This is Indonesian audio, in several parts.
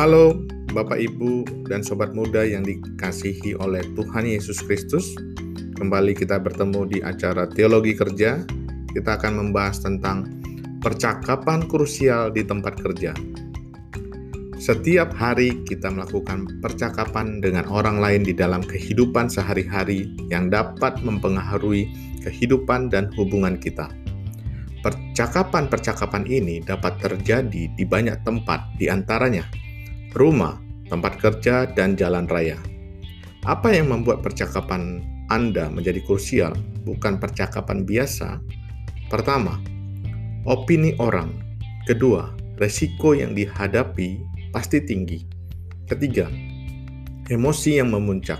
Halo Bapak Ibu dan Sobat Muda yang dikasihi oleh Tuhan Yesus Kristus. Kembali kita bertemu di acara Teologi Kerja. Kita akan membahas tentang percakapan krusial di tempat kerja. Setiap hari kita melakukan percakapan dengan orang lain di dalam kehidupan sehari-hari yang dapat mempengaruhi kehidupan dan hubungan kita. Percakapan-percakapan ini dapat terjadi di banyak tempat, di antaranya rumah, tempat kerja, dan jalan raya. Apa yang membuat percakapan Anda menjadi krusial bukan percakapan biasa? Pertama, opini orang. Kedua, resiko yang dihadapi pasti tinggi. Ketiga, emosi yang memuncak.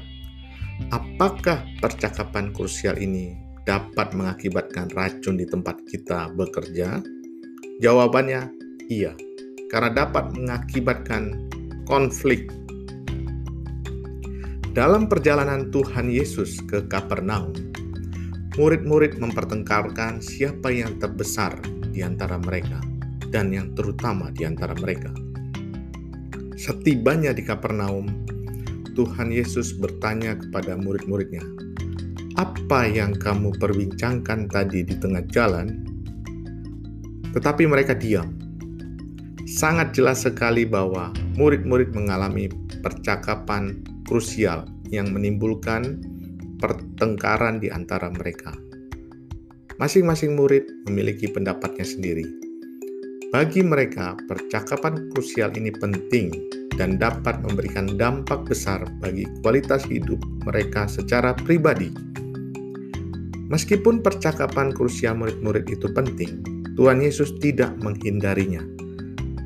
Apakah percakapan krusial ini dapat mengakibatkan racun di tempat kita bekerja? Jawabannya iya, karena dapat mengakibatkan konflik. Dalam perjalanan Tuhan Yesus ke Kapernaum, murid-murid mempertengkarkan siapa yang terbesar di antara mereka dan yang terutama di antara mereka. Setibanya di Kapernaum, Tuhan Yesus bertanya kepada murid-muridnya, apa yang kamu perbincangkan tadi di tengah jalan, tetapi mereka diam. Sangat jelas sekali bahwa murid-murid mengalami percakapan krusial yang menimbulkan pertengkaran di antara mereka. Masing-masing murid memiliki pendapatnya sendiri. Bagi mereka, percakapan krusial ini penting dan dapat memberikan dampak besar bagi kualitas hidup mereka secara pribadi. Meskipun percakapan krusial murid-murid itu penting, Tuhan Yesus tidak menghindarinya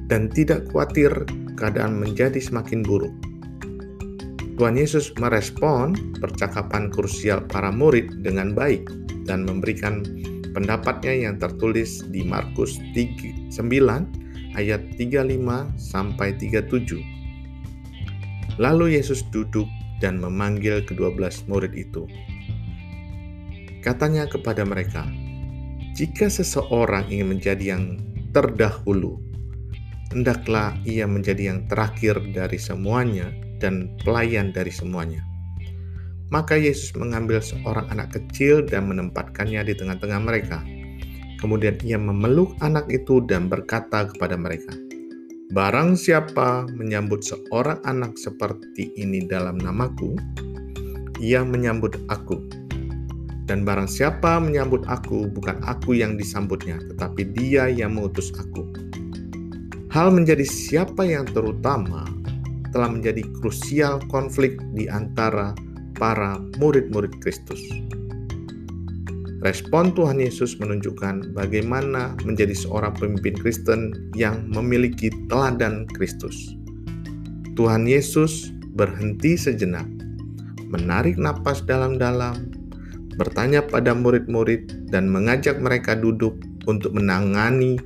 dan tidak khawatir keadaan menjadi semakin buruk. Tuhan Yesus merespon percakapan krusial para murid dengan baik dan memberikan pendapatnya yang tertulis di Markus 9 ayat 35 sampai 37. Lalu Yesus duduk dan memanggil kedua belas murid itu. Katanya kepada mereka, "Jika seseorang ingin menjadi yang terdahulu, hendaklah ia menjadi yang terakhir dari semuanya dan pelayan dari semuanya." Maka Yesus mengambil seorang anak kecil dan menempatkannya di tengah-tengah mereka. Kemudian ia memeluk anak itu dan berkata kepada mereka, "Barang siapa menyambut seorang anak seperti ini dalam namaku, ia menyambut aku." Dan barang siapa menyambut aku, bukan aku yang disambutnya, tetapi dia yang mengutus aku. Hal menjadi siapa yang terutama telah menjadi krusial konflik di antara para murid-murid Kristus. Respon Tuhan Yesus menunjukkan bagaimana menjadi seorang pemimpin Kristen yang memiliki teladan Kristus. Tuhan Yesus berhenti sejenak, menarik napas dalam-dalam, bertanya pada murid-murid dan mengajak mereka duduk untuk menangani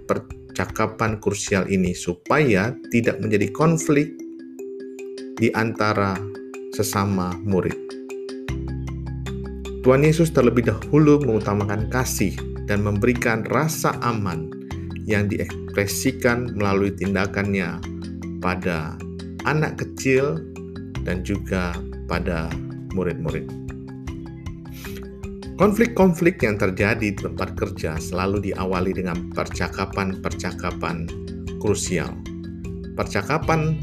percakapan krusial ini supaya tidak menjadi konflik di antara sesama murid. Tuhan Yesus terlebih dahulu mengutamakan kasih dan memberikan rasa aman yang diekspresikan melalui tindakannya pada anak kecil dan juga pada murid-murid. Konflik-konflik yang terjadi di tempat kerja selalu diawali dengan percakapan-percakapan krusial. Percakapan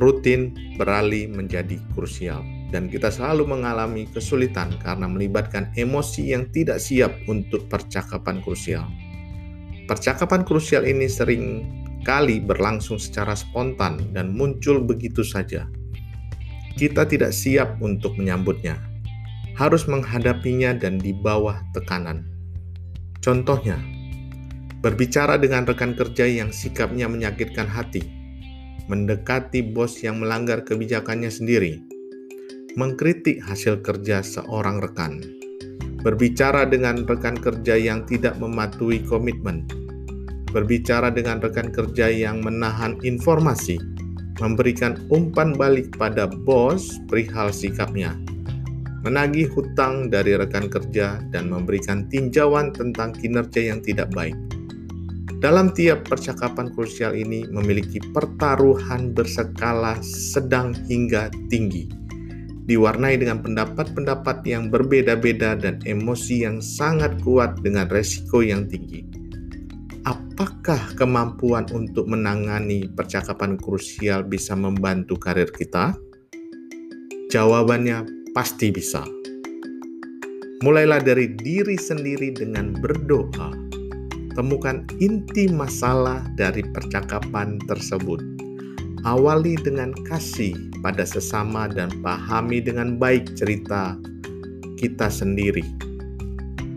rutin beralih menjadi krusial, dan kita selalu mengalami kesulitan karena melibatkan emosi yang tidak siap untuk percakapan krusial. Percakapan krusial ini sering kali berlangsung secara spontan dan muncul begitu saja. Kita tidak siap untuk menyambutnya, harus menghadapinya dan di bawah tekanan. Contohnya, berbicara dengan rekan kerja yang sikapnya menyakitkan hati, mendekati bos yang melanggar kebijakannya sendiri, mengkritik hasil kerja seorang rekan, berbicara dengan rekan kerja yang tidak mematuhi komitmen, berbicara dengan rekan kerja yang menahan informasi, memberikan umpan balik pada bos perihal sikapnya, menagih hutang dari rekan kerja, dan memberikan tinjauan tentang kinerja yang tidak baik. Dalam tiap percakapan krusial ini memiliki pertaruhan berskala sedang hingga tinggi, diwarnai dengan pendapat-pendapat yang berbeda-beda dan emosi yang sangat kuat dengan resiko yang tinggi. Apakah kemampuan untuk menangani percakapan krusial bisa membantu karir kita? Jawabannya pasti bisa. Mulailah dari diri sendiri dengan berdoa Temukan inti masalah dari percakapan tersebut. Awali dengan kasih pada sesama dan pahami dengan baik cerita kita sendiri.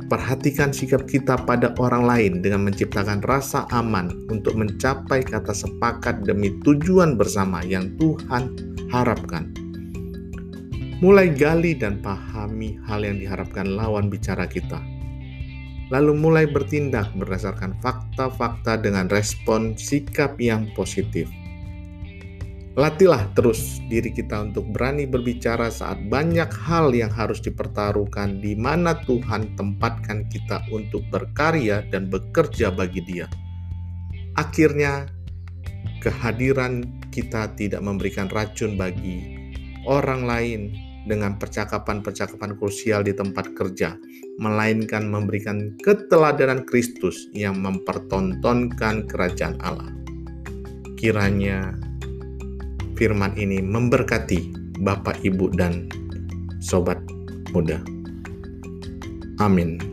Perhatikan sikap kita pada orang lain dengan menciptakan rasa aman untuk mencapai kata sepakat demi tujuan bersama yang Tuhan harapkan. Mulai gali dan pahami hal yang diharapkan lawan bicara kita lalu mulai bertindak berdasarkan fakta-fakta dengan respon sikap yang positif. Latihlah terus diri kita untuk berani berbicara saat banyak hal yang harus dipertaruhkan di mana Tuhan tempatkan kita untuk berkarya dan bekerja bagi Dia. Akhirnya, kehadiran kita tidak memberikan racun bagi orang lain dengan percakapan-percakapan krusial di tempat kerja, melainkan memberikan keteladanan Kristus yang mempertontonkan kerajaan Allah. Kiranya firman ini memberkati Bapak, Ibu, dan sobat muda. Amin.